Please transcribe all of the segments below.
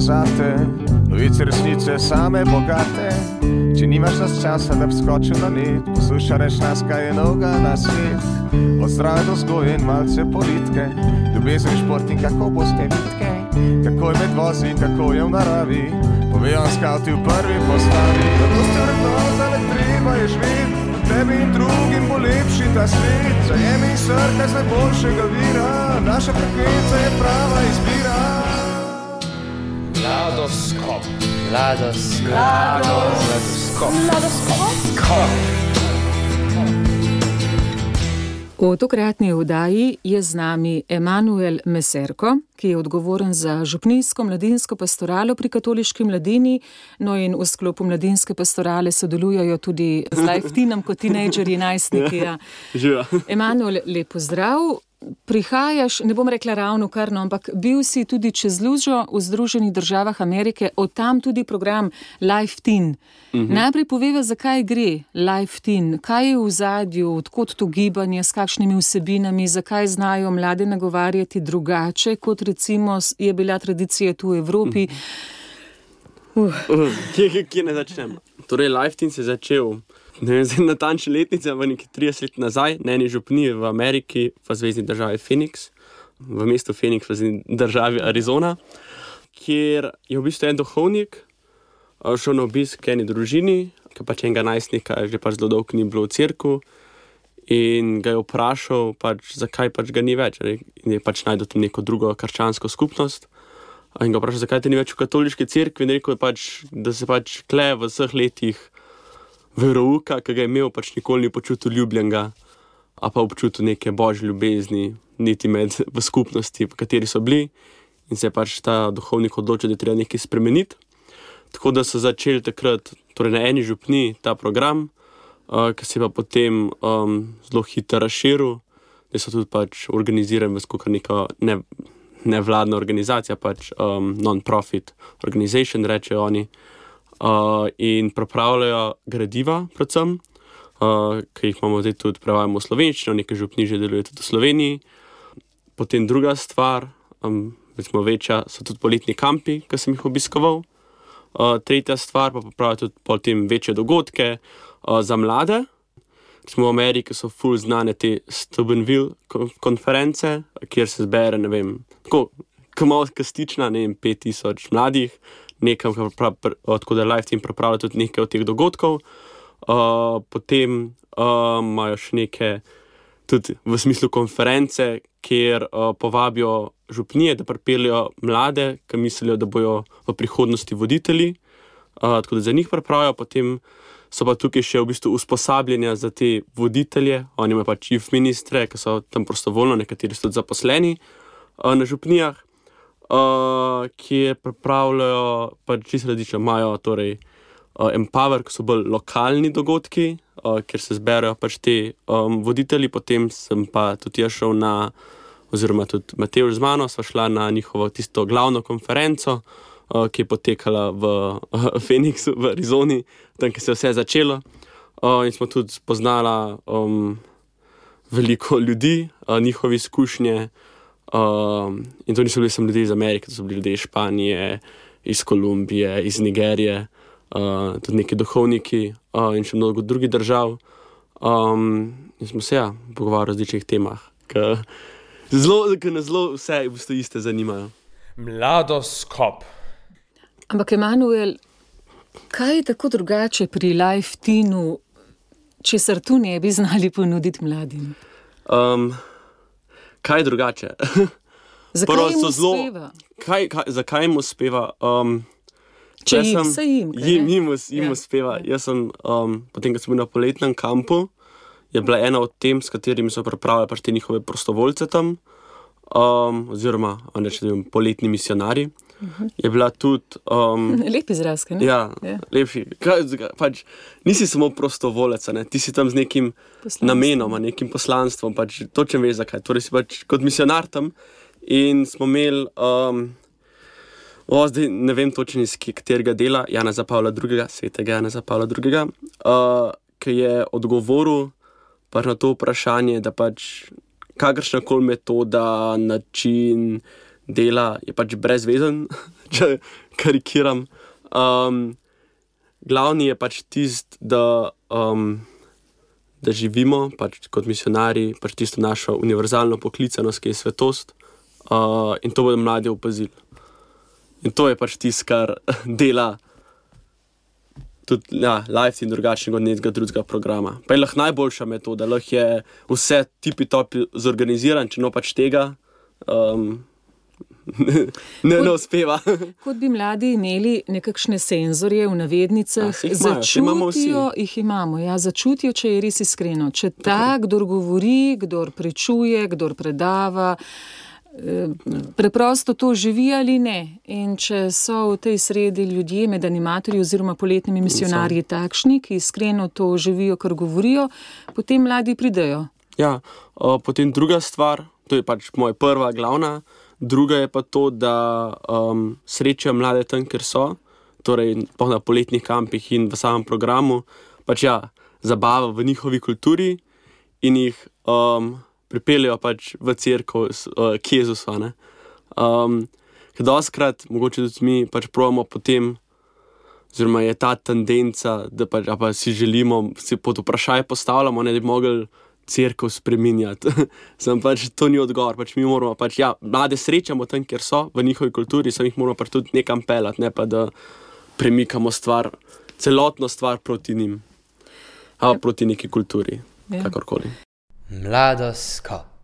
zate, novice resnice same bogate. Če nimaš nas časa, da bi skočil na net, poslušaj nas, kaj je noga na svet. Od zdrave do zgoje in malce politike, ljubezen šport in kako boste vidke, kako je med vozi in kako je v naravi. Povejo skavti v prvi postavi, da boste vrednota, ne treba je živeti. Tebi in drugim bo lepši ta svet, zajemi srce z najboljšega vira, naša frekvenca je prava izbira. Ladoskop. Ladoskop. Ladoskop. Ladoskop. V tokratni oddaji je z nami Emanuel Meserko, ki je odgovoren za župnijsko mladinsko pastoralo pri katoliški mladini, no in v sklopu mladinske pastorale sodelujejo tudi z Lifetinom kot tinejdžerji, najstniki. Ja. Emanuel, lepo zdrav prihajaš, ne bom rekla ravno kar, no, ampak bil si tudi čez lužo v Združenih državah Amerike, od tam tudi program Life Teen. Uh mhm. -huh. Najprej poveva, zakaj gre Life Teen, kaj je v zadju, odkot to gibanje, s kakšnimi vsebinami, zakaj znajo mlade nagovarjati drugače, kot recimo je bila tradicija tu v Evropi. Uh. Uh, kje, kje ne začnemo? Torej, Life Teen se je začel ne vem, natančne letnice, v neki 30 let nazaj, na eni župniji v Ameriki, v zvezdni državi Phoenix, v mestu Phoenix, v državi Arizona, kjer je v bistvu en duhovnik šel na obisk eni družini, ki pač enega najstnika že pač zelo dolgo ni bilo v crkvu. In ga je vprašal, pač, zakaj pač ga ni več, in je pač najdel tam neko drugo krščansko skupnost. In ga vprašal, zakaj te ni več v katoliški cerkvi, in rekel je, pač, da se pač kle v vseh letih verouka, ki ga je imel, pač nikoli ni počutil ljubljenega, a pa občutil neke božje ljubezni, niti med v skupnosti, v kateri so bili, in se je pač ta duhovnik odločil, da je treba nekaj spremeniti. Tako da so začeli takrat, torej na eni župni, ta program, uh, ki se je pa potem um, zelo hitro razširil, da so tudi pač organizirani v skupaj neka ne, nevladna organizacija, pač um, non-profit organization, rečejo oni uh, in pripravljajo gradiva, predvsem, uh, ki jih imamo zdaj tudi prevajamo v slovenščino, nekaj župni že deluje tudi v Sloveniji. Potem druga stvar, um, recimo večja, so tudi poletni kampi, ki sem jih obiskoval. Uh, tretja stvar pa pravijo tudi potem večje dogodke uh, za mlade. Smo v Ameriki, so full znane te Stubbenville konference, kjer se zbere, ne vem, tako, kot kastična, ne vem, 5000 mladih, nekam, tako da Life Team pripravlja tudi nekaj od teh dogodkov. Uh, potem uh, imajo še nekaj, tudi v smislu konference, kjer uh, povabijo župnije, da pripeljejo mlade, ki mislijo, da bodo v prihodnosti voditelji. Uh, tako da za njih pripravijo, potem so pa tukaj še v bistvu usposabljanja za te voditelje, oni imajo pač chief ministre, ki so tam prostovoljno, nekateri so tudi zaposleni uh, na župnijah uh, ki pripravljajo, pač čisto različno, imajo torej uh, Empower, ki so bolj lokalni dogodki, uh, kjer se zberajo pač ti um, voditelji. Potem sem pa tudi jaz šel na, oziroma tudi Matej z mano, sva šla na njihovo tisto glavno konferenco. Uh, ki je potekala v uh, Phoenixu, v Arizoni, tam, kjer se je vse začelo. Uh, in smo tudi spoznali um, veliko ljudi, uh, njihove izkušnje, Um, in to niso bili samo ljudje iz Amerike, to so bili ljudje iz Španije, iz Kolumbije, iz Nigerije, uh, tudi neki duhovniki uh, in še mnogo drugih držav. Um, in smo se ja, pogovarjali o različnih temah, ki nas zelo vse v bistvu iste zanimajo. Mladoskop. Ampak, Emanuel, kaj je tako drugače pri Life Teenu, če se tu ne bi znali ponuditi mladim? Um, kaj drugače? Zakaj jim uspeva? Kaj, kaj, zakaj jim uspeva? Um, Če jim, sem, jim, jim, jim, jim ja. uspeva. Jaz sem, um, potem, ko sem bil na poletnem kampu, je bila ena od tem, s katerimi so pripravljali pač te njihove prostovoljce tam, um, oziroma rečem, poletni misionari. -huh. je bila tudi. Um, Lep izraz, ne? Ja, ja. lepši. Kaj, pač, nisi samo prostovolec, ne? ti si tam z nekim poslanstvom. namenom, nekim poslanstvom, pač, točno veš, zakaj. Torej si pač kot misionar tam in smo imeli. Um, O, zdaj ne vem točno iz katerega dela, Jana Zapavla II., svetega Jana Zapavla II., uh, ki je odgovoril pač na to vprašanje, da pač kakršna koli metoda, način, dela je pač brezvezen, če, karikiram. Um, glavni je pač tisti, da, um, da živimo pač kot misionari, pač tisto našo univerzalno poklicanost, ki je svetost, uh, in to bodo mladi opazili. In to je pač tisto, kar dela tudi ja, live in drugačnega od nekega drugega programa. Pa je lahko najboljša metoda, lahko je vse tipi top zorganiziran, če no pač tega. Um, Ne, ne uspeva. Kot bi mladi imeli nekakšne senzorje v navednicah, A, saj jih imajo, začutijo, jih imamo, ja, začutijo, če je res iskreno. Če ta, kdo govori, kdo prečuje, kdo predava, eh, preprosto to živi ali ne. In če so v tej sredi ljudje med animatorji oziroma poletnimi misionarji takšni, ki iskreno to živijo, kar govorijo, potem mladi pridejo. Ja, uh, potem druga stvar, to je pač moja prva, glavna. Druga je pa to, da um, srečajo mlade tam, kjer so, torej na poletnih kampih in v samem programu, pač ja, zabava v njihovi kulturi in jih um, pripeljejo pač v crkvo, uh, k Jezusu. Um, Ker doskrat, mogoče tudi mi, pač pravimo potem, oziroma je ta tendenca, da pač, a pa si želimo, si pod vprašaj postavljamo, ne, da bi mogli crkvo spremenjati. Sam pač to ni odgovor. Pač mi moramo, pač, ja, mlade srečamo tam, kjer so, v njihovi kulturi, samo jih moramo pač tudi nekam pelati, ne pa da premikamo stvar, celotno stvar proti njim, ali proti neki kulturi, Ja. kakorkoli. Mladoskop.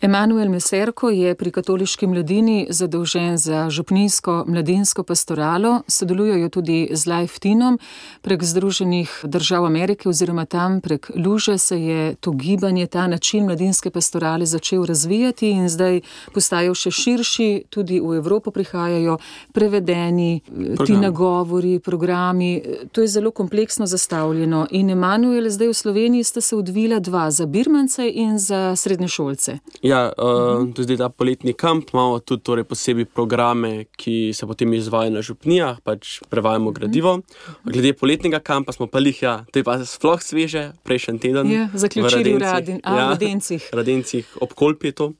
Emanuel Meserko je pri katoliški mladini zadolžen za župnijsko mladinsko pastoralo, sodelujejo tudi z Life Tinom prek Združenih držav Amerike oziroma tam prek Luže se je to gibanje, ta način mladinske pastorale začel razvijati in zdaj postajajo še širši, tudi v Evropo prihajajo prevedeni ti nagovori, programi. To je zelo kompleksno zastavljeno in Emanuel, zdaj v Sloveniji sta se odvila dva, za birmance in za srednješolce. Ja, uh, je zdaj ta poletni kamp, imamo tudi torej, posebej programe, ki se potem izvajajo na župnijah, pač prevajamo gradivo. Glede poletnega kampa smo pa jih, ja, to je pa sploh sveže, prejšnji teden. Ja, zaključili v Radencih. Radin- a, v Radencih. Radencih, ob Kolpi je to.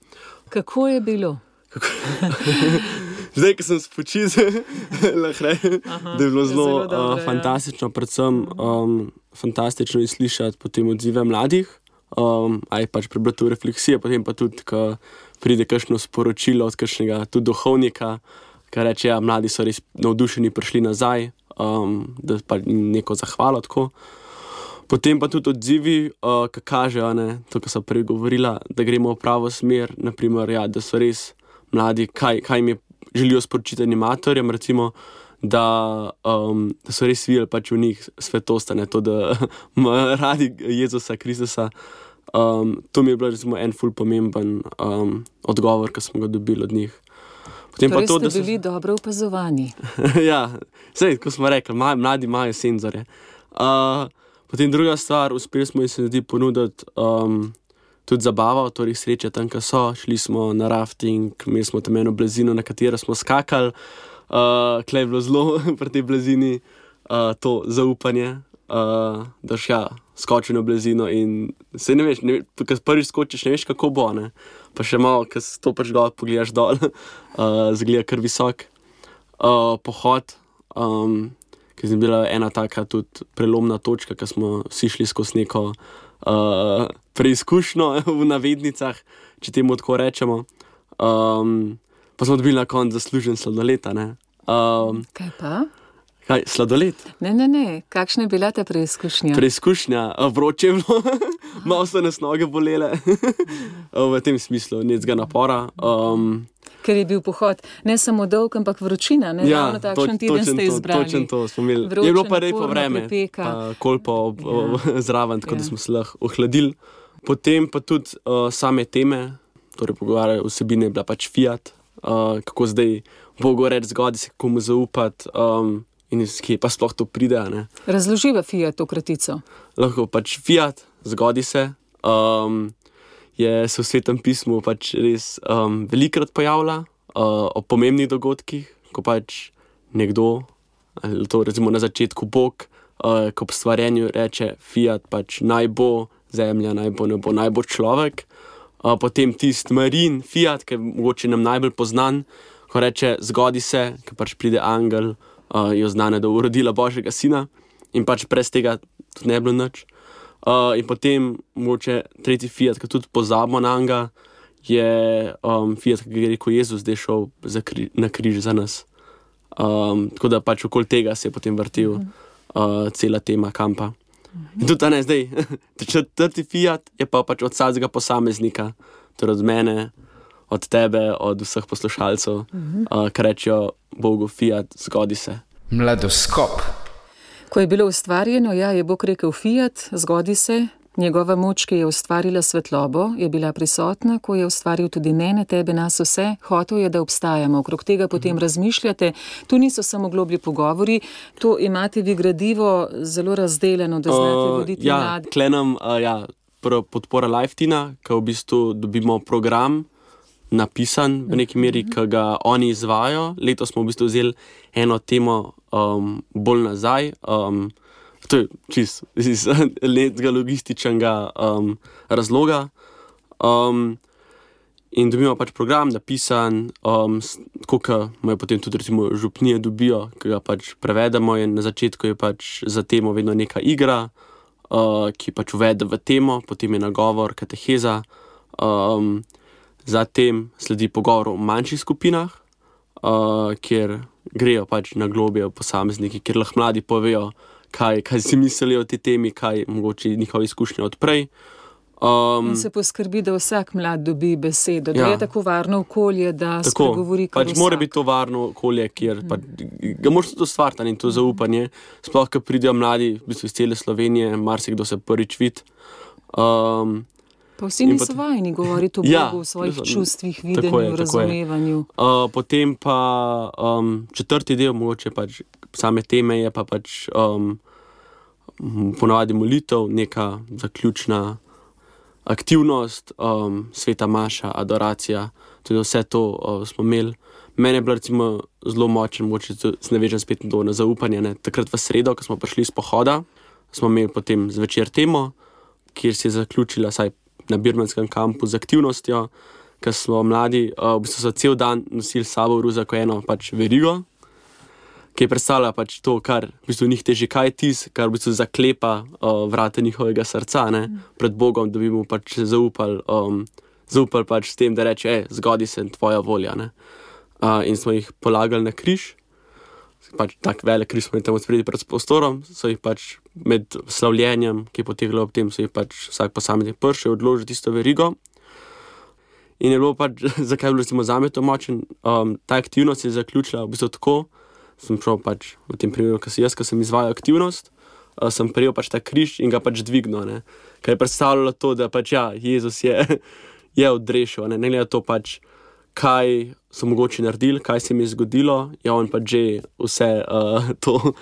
Kako je bilo? Zdaj, ko sem spočil, da je bilo je zelo, uh, ja. fantastično, predvsem um, fantastično je slišati potem odzive mladih, um, aj pač prebrati refleksije, potem pa tudi, ko pride kakšno sporočilo od kakšnega duhovnika, ki reče, da ja, mladi so res navdušeni, prišli nazaj, um, da pa neko zahvalo tako. Potem pa tudi odzivi, uh, ki kažejo, ne, to, kar sem prej govorila, da gremo v pravo smer, naprimer, ja, da so res mladi, kaj, kaj jim je, želijo sporočiti animatorjem, recimo, da, um, so res videli pač v njih svetost, ne to, da imajo radi Jezusa Kristusa. Um, to mi je bil recimo en ful pomemben um, odgovor, ki smo ga dobili od njih. Potem Torej pa to, da so bili dobro opazovani. ja, vse, kot smo rekli, maj, mladi imajo senzore. Uh, potem druga stvar, uspeli smo jim se zdi ponuditi um, tudi zabavo, torej sreče tam, kjer so. Šli smo na rafting, imeli smo tam eno blizino, na katero smo skakali. Uh, Klej je bilo zelo pri tej blizini, uh, to zaupanje, uh, da si ja, skočil na blizino in se ne veš, ne, ko prvič skočiš, ne veš, kako bo. Ne? Pa še malo, ko stopiš dol, pogledaš dol, uh, zgleda kar visok uh, pohod, um, ki je bila ena taka tudi prelomna točka, ki smo vsi šli skozi neko uh, preizkušnjo v navednicah, če temu tako rečemo. Um, pa smo dobili na koncu zaslužen sladoleta. ne. Um, Kaj pa? kaj, sladoled, Ne, ne, ne. Kakšna je bila ta preizkušnja? preizkušnja, vroče je bilo, malo so nas noge bolele, v tem smislu, necga napora. Um, Ker je bil pohod ne samo dolg, ampak vročina. Ne, Ja, Ravno takšen teden ste izbrali. točen to smo imeli. Vroče, je bilo pa naporno, vreme, kolpa ob, Ja. ob, zraven, tako Ja. da smo se lahko ohladili. Potem pa tudi uh, same teme, torej pogovarjanje vsebine bila pač Fiat, uh, kako zdaj Bogu reči, zgodi se komu zaupati um, in iz kje pa sploh to pride. ne. Razloživa Fiat to kratico. Lahko pač Fiat, zgodi se. Um, je se v svetem pismu pač res um, velikrat pojavlja uh, o pomembnih dogodkih, ko pač nekdo, to recimo na začetku Bog, uh, ko po stvarjenju reče: Fiat, pač naj bo zemlja, naj bo nebo, naj bo človek. Potem tisti Marin, Fiat, ki je mogoče nam najbolj znan, ko reče, zgodi se, ker pač pride angel, uh, jo znane, da je urodila Božjega sina in pač brez tega tudi ne bi bilo nič. Uh, in potem moče tretji fiat, ki tudi pozabimo na njega, je um, fiat, ki je rekel Jezus, da je šel kri, na križ za nas. Um, tako da pač okoli tega se je potem vrtel uh, cela tema kampa. In tudi ta ne zdaj, četrti fiat je pa pač od vsakega posameznika, torej od mene, od tebe, od vseh poslušalcev, uh, ki rečejo Bogu, fiat, zgodi se. Mladoskop. Ko je bilo ustvarjeno, ja, je Bog rekel fiat, zgodi se. Njegova moč, ki je ustvarila svetlobo, je bila prisotna, ko je ustvaril tudi mene, tebe, nas vse. Hotel je, da obstajamo, okrog tega potem mm. razmišljate. Tu niso samo globlji pogovori, tu imate vi gradivo zelo razdeljeno, da znate voditi uh, ja, mlade. Klenem, uh, ja, podpora Lifetina, ki v bistvu dobimo program. Napisan v neki meri, ki ga oni izvajo. Letos smo v bistvu vzeli eno temo um, bolj nazaj. Um, to je čist iz letnega logističnega um, razloga. Um, in dobimo pač program, napisan, um, kot imajo potem tudi recimo, župnije, dobijo, ki ga pač prevedemo. Na začetku je pač za temo vedno neka igra, uh, ki pač uvede v temo, potem je nagovor, kateheza. Um, zatem sledi pogovor v manjših skupinah, uh, kjer grejo pač na globije posamezniki, kjer lahko mladi povejo kaj, kaj si mislijo o tej temi, kaj mogoče njihove izkušnje odprej. Um, in se poskrbi, da vsak mlad dobi besedo, da ja. je tako varno okolje, da se govori kot pač mora biti to varno okolje, kjer mm. pa, ga moraš tudi ustvariti in to zaupanje. Sploh, ko pridejo mladi v bistvu iz cele Slovenije, marsikdo se prvič vidi. Um, pa vsi niso pot... vajeni govoriti o ja, Bogu, o svojih so, čustvih, videnju, razumevanju. Uh, potem pa um, četrti del, mogoče pač same teme, je pa pač um, ponovadi molitev, neka zaključna aktivnost, um, sveta maša, adoracija. Tudi vse to uh, smo imeli. Mene je bilo recimo, zelo močno, moče se ne vežem spet na zaupanje. Ne. Takrat v sredo, ko smo prišli z pohoda, smo imeli potem zvečer temo, kjer se je zaključila saj, na Birmanskem kampu z aktivnostjo, ker smo mladi, uh, v bistvu so cel dan nosili s sabo ruza, kot eno pač verigo ki je predstavljala pač to, kar v bistvu njih teži, kaj je tisto, kar v bistvu zaklepa uh, vrata njihovega srca ne, pred Bogom, da bi mu pač zaupali, um, zaupali pač s tem, da reče: Zgodi se tvoja volja. Uh, in smo jih polagali na križ. Pač tako velik križ smo jim tam odprli pred prostorom, so jih pač med slavljenjem, ki je poteklo ob tem, so jih pač vsak posameznik pršil odložiti tisto verigo. In je bilo pač, zakaj je bilo za me to močen, um, ta aktivnost je zaključila v bistvu tako, sem šel pač v tem primeru, ki sem jaz, ki sem izvajal aktivnost, uh, sem prijel pač ta križ in ga pač dvignil. Kaj je predstavljalo to, da pač ja, Jezus je, je odrešil, ne, ne glede na to, pač, kaj so mogoče naredili, kaj se mi je zgodilo, je on pač že vse uh, to.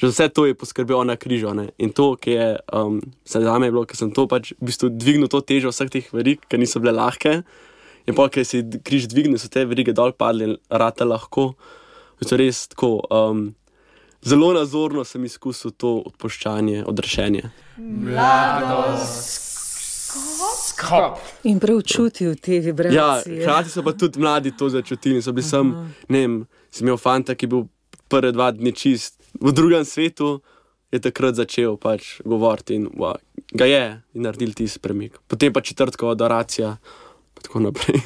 Že vse to je poskrbel na križu. Ne? In to, ki je um, za me bilo, ker sem to pač v bistvu dvignil, to težo vseh teh verig, ki niso bile lahke. In pa, ker si križ dvignil, so te verige dol padle, rata lahko. To je res tako. Um, zelo nazorno sem izkusil to odpuščanje, odrešenje. In preučutil te vibracije. Ja, hkrati so pa tudi mladi to začutili. Sem, sem, vem, sem imel fanta, ki je bil prve dva dni čist v drugem svetu, je takrat začel pač govoriti in wow, ga je in naredil ti spremik. Potem pa četrtkova adoracija in tako naprej.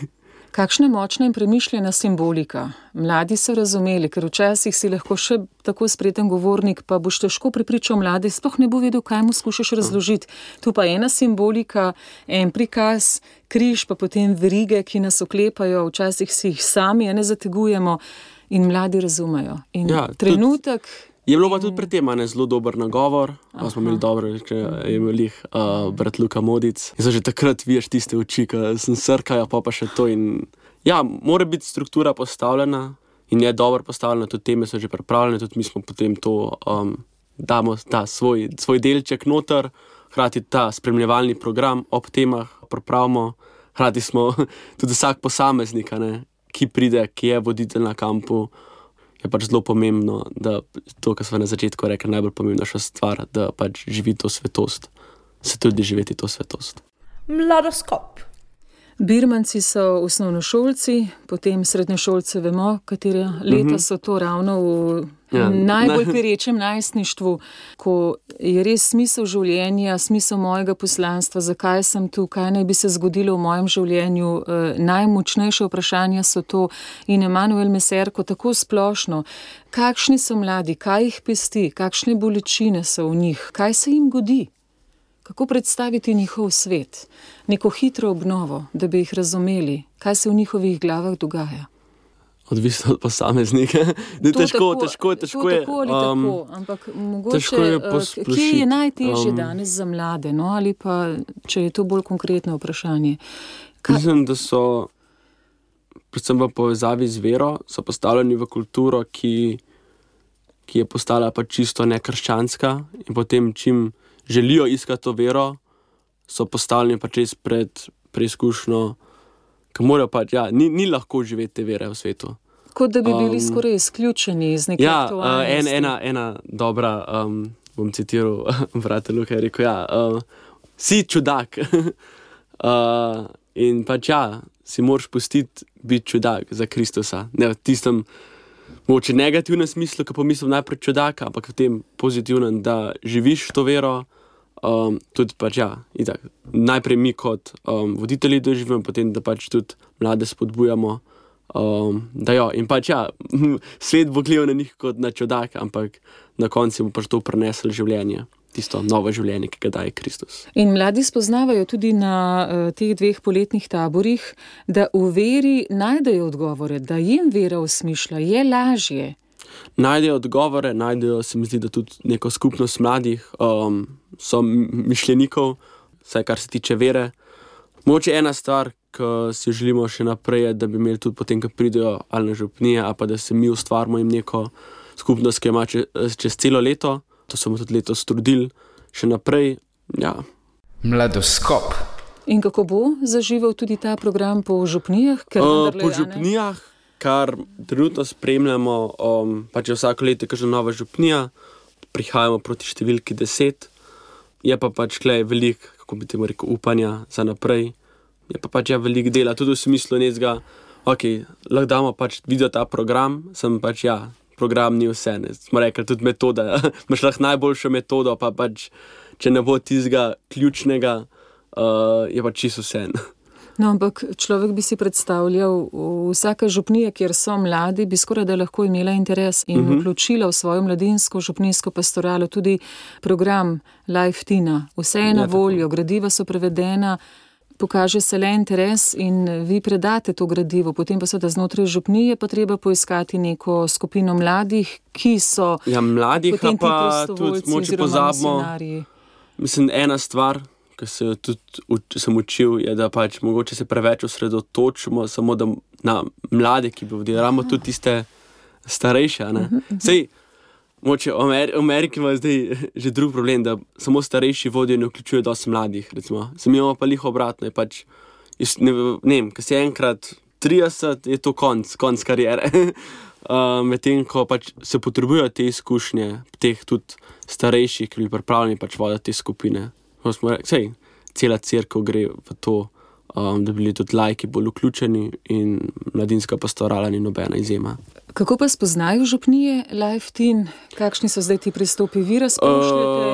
Kakšna močna in premišljena simbolika. Mladi so razumeli, ker včasih si lahko še tako spreten govornik, pa boš težko pripričal mlade, sploh ne bo vedel, kaj mu skušaš razložiti. Tu pa ena simbolika, en prikaz, križ, pa potem verige, ki nas oklepajo, včasih si jih sami ne zategujemo in mladi razumejo. In ja, trenutek. Tudi... Je bilo pa tudi pri tem zelo dober nagovor, pa smo imeli dobro, če je imel jih uh, brat Luka Modic. In so že takrat vidiš tiste oči, ki sem srkajo, pa pa še to. In, ja, mora biti struktura postavljena in je dobro postavljena, tudi teme so že pripravljene, tudi mi smo potem to, um, damo ta svoj, svoj delček noter, hkrati ta spremljevalni program ob temah pripravimo, hkrati smo tudi vsak posameznik, ki pride, ki je voditelj na kampu je pač zelo pomembno, da to, kar smo na začetku rekli, najbolj pomembna stvar, da pač živi to svetost, se tudi živeti to svetost. Mladoskop. Birmanci so osnovnošolci, potem srednjošolce, vemo, katera leta so to ravno v Ja, najbolj perečem najstništvu, ko je res smisel življenja, smisel mojega poslanstva, zakaj sem tu, kaj naj bi se zgodilo v mojem življenju. eh, Najmočnejše vprašanja so to in Emanuel Meserko tako splošno. Kakšni so mladi, kaj jih pesti, kakšne bolečine so v njih, kaj se jim godi? Kako predstaviti njihov svet, neko hitro obnovo, da bi jih razumeli, kaj se v njihovih glavah dogaja? Odvisno od posameznika. Ne, To težko, tako- težko težko je. Tako ali um, tako, ampak mogoče, težko je eh, kje posplošiti, je najtežje um, danes za mlade, no, ali pa če je to bolj konkretno vprašanje. Kaj, Mislim, da so, predvsem v povezavi z vero, so postavljeni v kulturo, ki, ki je postala pač čisto nekrščanska, in potem, čim želijo iskati to vero, so postavljeni pač res pred preizkušnjo, ki morajo pač, ja, ni, ni lahko živeti te vere v svetu. kot da bi bili um, skoraj izključeni iz neke Ja, uh, en, ena, ena dobra, um, bom citiral, brate Luka je rekel, ja, uh, si čudak. uh, in pač ja, si moraš pustiti biti čudak za Kristusa. Ne v tistem, mogoče negativnem smislu, ki pomislim najprej čudak, ampak v tem pozitivnem, da živiš to vero. Um, tudi pač ja, itak, najprej mi kot um, voditelji doživimo, potem da pač tudi mlade spodbujamo. Um, da jo, in pač ja, svet bo gledal na njih kot na čudak, ampak na koncu bo pač to prenesel življenje, tisto novo življenje, ki ga daje Kristus. In mladi spoznavajo tudi na uh, teh dveh poletnih taborih, da v veri najdejo odgovore, da jim vera usmišlja, je lažje. Najdejo odgovore, najdejo se mi zdi, da tudi neko skupnost mladih, um, so mišljenikov, vsaj kar se tiče vere. Moče ena stvar, ki si želimo še naprej, je, da bi imeli tudi potem, ko pridejo ali na župnije, ali pa da se mi ustvarimo jim neko skupnost, ki jo ima čez, čez celo leto. To smo tudi letos trudili, še naprej. Ja, Mladoskop. In kako bo zaživel tudi ta program po župnijah? Ker Uh, po župnijah, kar trenutno spremljamo, um, pač je vsako leto kažem nova župnija, prihajamo proti številki 10, je pa pač klej veliko, kako bi temu rekel, upanja za naprej, je pa pač ja veliko dela, tudi v smislu nezga, ok, lahko damo pač video ta program, sem pač ja. Program ni vse, smo rekli tudi metoda. Imáš lahko najboljšo metodo, pa pač, če ne bo tistega ključnega, uh, je pač čisto vse. No, ampak človek bi si predstavljal, vsaka župnija, kjer so mladi, bi skoraj da lahko imela interes in uh -huh. vključila v svojo mladinsko župnijsko pastoralo tudi program Life Tina. Vse je na Ja, tako. voljo, gradiva so prevedena. Pokaže se le interes in vi predate to gradivo, potem pa seveda znotraj župnije pa treba poiskati neko skupino mladih, ki so Ja, mladih pa tudi moče pozabimo. Mislim, ena stvar, ki se jo tudi uč, sem učil, je, da pač mogoče se preveč osredotočimo samo da, na mlade, ki bi ravno tudi tiste starejše. a ne. Sej, moče v Amer Ameriki ima zdaj že drug problem, da samo starejši vodijo in vključujejo dosti mladih. Recimo. Se mi imamo pa liho obratno. je Pač, jaz ne, ne vem, ko si enkrat 30, je to konc, konc karijere. Uh, Medtem ko pač se potrebujejo te izkušnje, teh tudi starejših, ki bi pripravljeni pač voditi te skupine. Sej, cela crkva gre v to, um, da bi bili tudi lajki bolj vključeni in mladinska pastorala ni nobena izjema. Kako pa spoznajo župnije Life Teen? Kakšni so zdaj ti pristopi? Vi razpoložljate,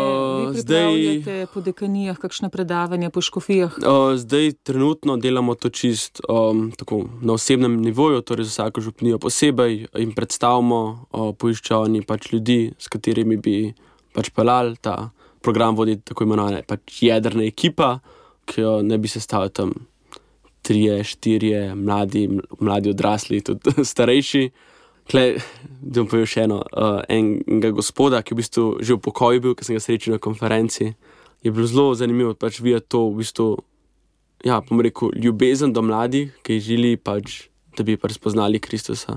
Uh, zdaj- po dekanijah, kakšna predavanja po škofijah? Uh, zdaj trenutno delamo to čist um, tako, na osebnem nivoju, torej za vsako župnijo posebej in predstavimo, uh, poiščejo oni pač ljudi, s katerimi bi pač pelali ta program, vodi tako imenovana pač jedrna ekipa, ki jo ne bi sestavljal tam trije, štirje, mladi, ml- mladi odrasli, tudi starejši. Klej, da bom povedal še eno, uh, enega gospoda, ki je v bistvu že v pokoju bil, ki sem ga srečal na konferenci. Je bilo zelo zanimivo, pač videti to v bistvu, ja, bom rekel, ljubezen do mladih, ki želi pač, da bi pač spoznali Kristusa.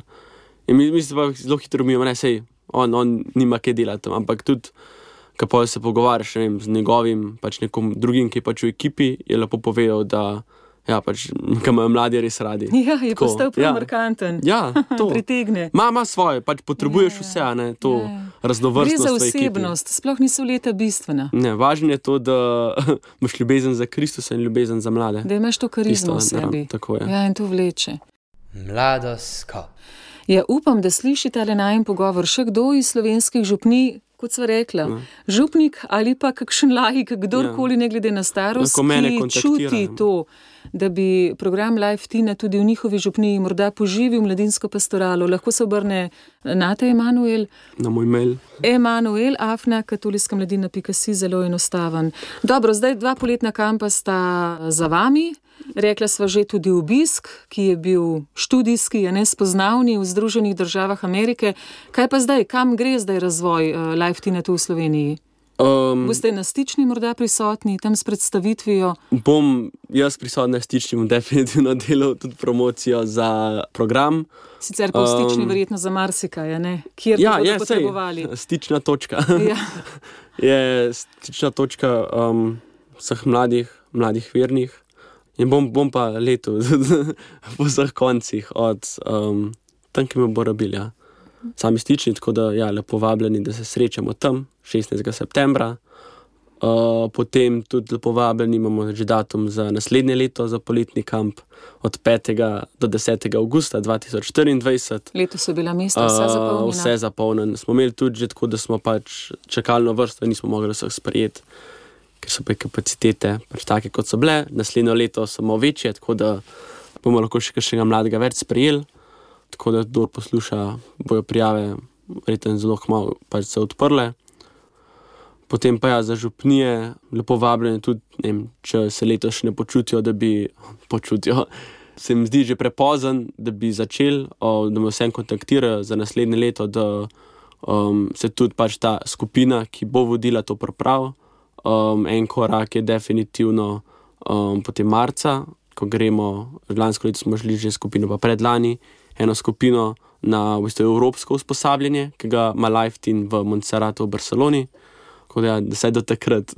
In mi, mi se pa zelo hitro umijemo, ne sej, on, on nima kaj delati, ampak tudi, ko pa se pogovarjaš ne vem, z njegovim, pač nekom drugim, ki je pač v ekipi, je lepo povedal, da ja, pač, imajo mladi res radi. Ja, je Tako, postal prav ja. markanten. Ja, to. Pritegne. Ma, ima svoje, pač potrebuješ Ja, vse, a ne to ja. Gre raznovrstnost. za v ekipi. osebnost, sploh niso leta bistvena. Ne, važno je to, da imaš ljubezen za Kristusa in ljubezen za mlade. Da imaš to karizmo v Isto, naravno, sebi. tako je. Ja, in to vleče. Mladoskop. Ja, upam, da slišite le najem pogovor še kdo iz slovenskih župni, kot sva rekla. Ja. Župnik ali pa kakšen laik, kdorkoli, ne glede na starost, ki čuti ja. Da bi program Life Tina tudi v njihovi župniji morda poživil mladinsko pastoralo. Lahko se obrne na te, Emanuel. Na moj mail. Emanuel, Afna, katoliška mladina, pika si zelo enostaven. Dobro, zdaj dva poletna kampa sta za vami. Rekla sva že tudi obisk, ki je bil študijski, je nespoznavni v Združenih državah Amerike. Kaj pa zdaj, kam gre zdaj razvoj uh, Life Tina tu v Sloveniji? Um, Boste na stični morda prisotni tam s predstavitvijo? bom jaz prisoten s tičnim definitivno delal tudi promocijo za program. Sicer pa v stični Um, verjetno za marsikaj, kjer Ja, bi je, bodo potrebovali. sej, stična točka. Ja. je stična točka um, vseh mladih, mladih vernih. In bom, bom pa letel po vseh koncih, od um, tam, ki me bo rabil. Sami stični, tako da ja, lepo vabljeni, da se srečamo tam 16. septembra. Uh, potem tudi lepo vabljeni imamo že datum za naslednje leto, za poletni kamp od 5. do 10. augusta 2024. Letos so bila mesta vsa Uh, zapolnjena. vse zapolnjeno. Smo imeli tudi že tako, da smo pač čakalno vrsto, nismo mogli vseh sprejeti, ker so pa kapacitete pač take, kot so bile. Naslednjo leto so malo večje, tako da bomo lahko še kakšnega mladega več sprejeli. Tako da, kdo posluša, bojo prijave, verjetno zelo malo pač se odprle. Potem pa ja, za župnije, lepo vabljeni tudi, vem, če se letos še ne počutijo, da bi počutijo. Se mi zdi že prepozen, da bi začeli, o, da me vsem kontaktirajo za naslednje leto, da um, se tudi pač ta skupina, ki bo vodila to pripravo. Um, en korak je definitivno um, potem marca, ko gremo, lansko leto smo šli že skupino, pa predlani, eno skupino na v bistvu, evropsko usposabljanje, ki ga ima Lifetin v Montserratu v Barceloni. Tako da, ja, da se do takrat,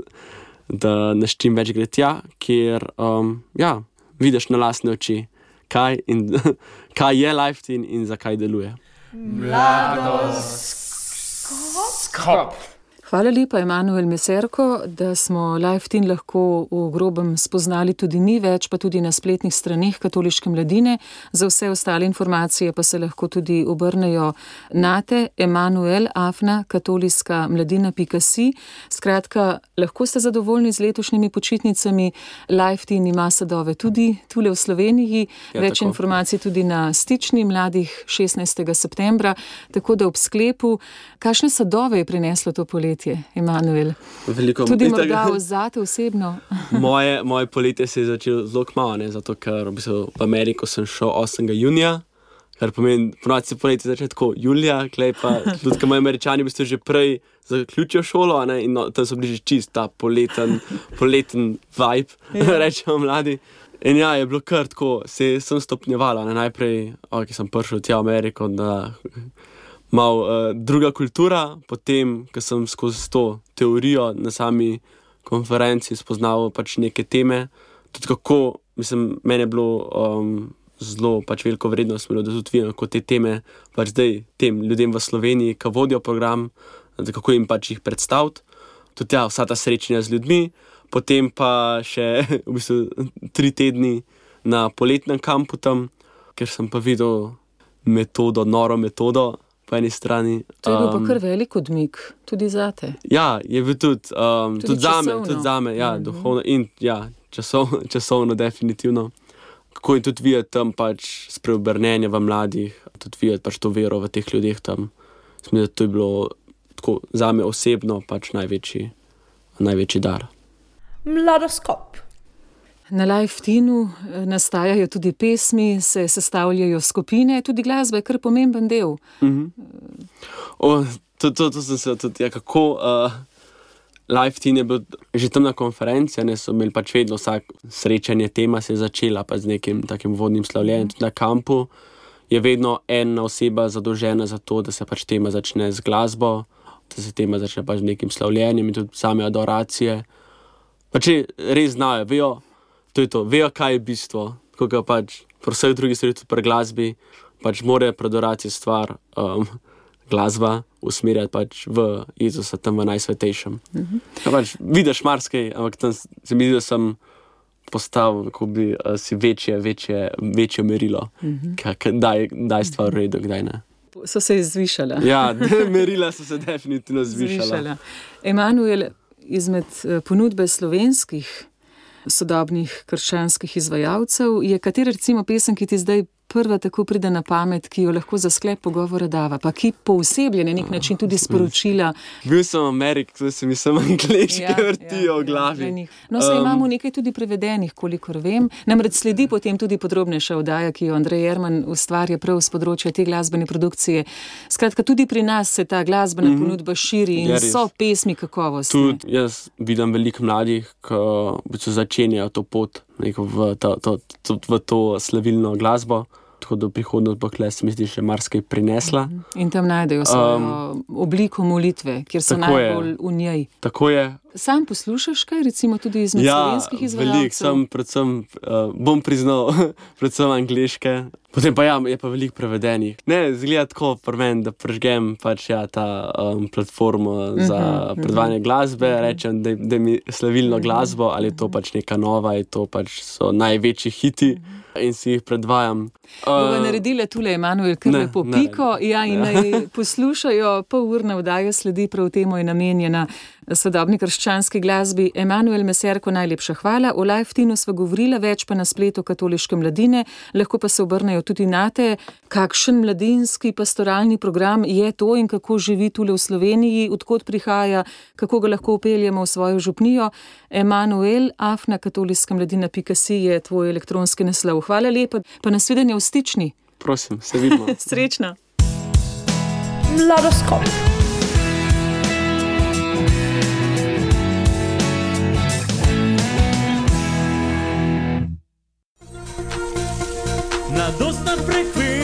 da nas čim več gre tja, kjer um, ja, vidiš na lastne oči, kaj, in, kaj je Lifetin in zakaj deluje. Skop. Hvala lepa, Emanuel Meserko, da smo Life Team lahko v grobem spoznali tudi mi, več pa tudi na spletnih straneh Katoliške mladine. Za vse ostale informacije pa se lahko tudi obrnejo na te, Emanuel Afna, katoliška mladina.si. Skratka, lahko ste zadovoljni z letošnjimi počitnicami. Life Team ima sadove tudi tule v Sloveniji. Ja, več tako. informacij tudi na stični mladih 16. septembra. Tako da ob sklepu, kakšne sadove je prineslo to poletje, Emanuel? Veliko Tudi morda zate osebno. moje, moje poletje se je začelo zelo kmalo, ne, zato ker v, bistvu v Ameriko sem šel 8. junija, kar pomeni, ponovadi se poletje začne tako julija, klej pa tudi, ker moji američani v bistvu že prej zaključijo šolo, ne, in no, tam so bili že čist ta poleten, poleten vibe, ja. rečemo mladi. In ja, je bilo kar tako, se sem stopnjevala. Ne, najprej, ok, sem prišel tja v Ameriko, da malo uh, druga kultura, potem, ko sem skozi to teorijo na sami konferenci spoznal pač neke teme, tudi kako, mislim, meni je bilo um, zelo pač veliko vrednost, imelo, da tudi vidim, kako te teme pač zdaj tem ljudem v Sloveniji, ki vodijo program, kako jim pač jih predstaviti. Tudi ja, vsa ta srečanja z ljudmi, potem pa še v bistvu tri tedni na poletnem kampu tam, ker sem pa videl metodo, noro metodo po eni strani. To je bil pa Um, kar velik odmik, tudi zate. Ja, je bil tudi, um, Tudi tudi, za me, časovno. tudi za me, ja, Mhm. duhovno in ja, časov, časovno, definitivno. Kako je tudi videti tam pač spreobrnenje v mladih, tudi videti pač to vero v teh ljudeh tam. Mislim, da to je bilo tako za me osebno pač največji, največji dar. Mladoskop. Na Life Teamu eh, nastajajo tudi pesmi, se sestavljajo skupine, tudi glasba je kar pomemben del. O, to, to, to sem se tudi, ja, kako. Uh, Life Team je bil že tam na konferenci, ne so imeli pač vedno vsak srečanje, tema se je začela pa z nekim takim vodnim slavljenjem. Tudi na kampu je vedno ena oseba zadolžena za to, da se pač tema začne z glasbo, da se tema začne pač z nekim slavljenjem in tudi same adoracije. Pač res znajo, vejo, to je to, vejo, kaj je bistvo. Ko ga pač pri vseh drugih stvareh, tudi pri glasbi, pač more prodorati stvar, um, glasba usmerjati pač v Jezusa, tam v najsvetejšem. Mm -hmm. pač, vidiš marsikaj, ampak tam se mi zdi, da sem postavil, ko bi uh, si večje, večje, večje merilo, mm -hmm. kdaj, kdaj stvar v redu, kdaj ne. So se zvišala. Ja, merila so se definitivno zvišala. zvišala. Emanuel, izmed eh, ponudbe slovenskih sodobnih krščanskih izvajalcev je katera recimo pesem, ki ti zdaj prva tako pride na pamet, ki jo lahko za sklep pogovora dava, pa ki poseblje na nek način tudi sporočila. Bil sem v Ameriki, zdaj se mi samo angliški ja, vrtijo ja, v glavi. Ja, no, se um, imamo nekaj tudi prevedenih, kolikor vem. Namreč sledi potem tudi podrobnejša oddaja, ki jo Andrej Jerman ustvarja prav z področja te glasbene produkcije. Skratka, tudi pri nas se ta glasbena mm -hmm. ponudba širi in ja, so pesmi kakovostne. Tudi jaz vidim veliko mladih, ki začenjajo to pot v to, to, to, v to slavilno glasbo tako da prihodnost bo kles, mislim, še marsikaj prinesla. Mhm. In tam najdejo svojo um, obliko molitve, kjer so najbolj je. v njej. Tako je. Sam poslušaš kaj, recimo tudi iz ja, slovenskih izvajalcev? Veliko sem, predvsem, uh, bom priznal, predvsem angliške. Potem pa ja, je pa veliko prevedenih. Ne, zgleda tako preven, da prežgem pač ja, ta um, platformo za uh -huh, predvajanje glasbe, uh -huh. rečem, da, da mi slavilno glasbo, ali je to pač neka nova, ali to pač so največji hiti. Uh -huh in si jih predvajam. Bomo uh, naredili tule, Emanuel, kar lepo piko. Ne, ja, in naj poslušajo, pol urna vdaja sledi prav temu, je namenjena sodobni krščanski glasbi. Emanuel Meserko, najlepša hvala. O Lifetinu smo govorili, več pa na spletu katoliške mladine, lahko pa se obrnejo tudi na te, kakšen mladinski pastoralni program je to in kako živi tule v Sloveniji, odkot prihaja, kako ga lahko upeljemo v svojo župnijo. Emanuel, afna katoliška mladina, pika si je tvoj elektronski naslov. Hvala lepa, pa nasvidenje v stični. Prosim, se vidimo. Srečno. Mladoskop. Nada tan frecuente.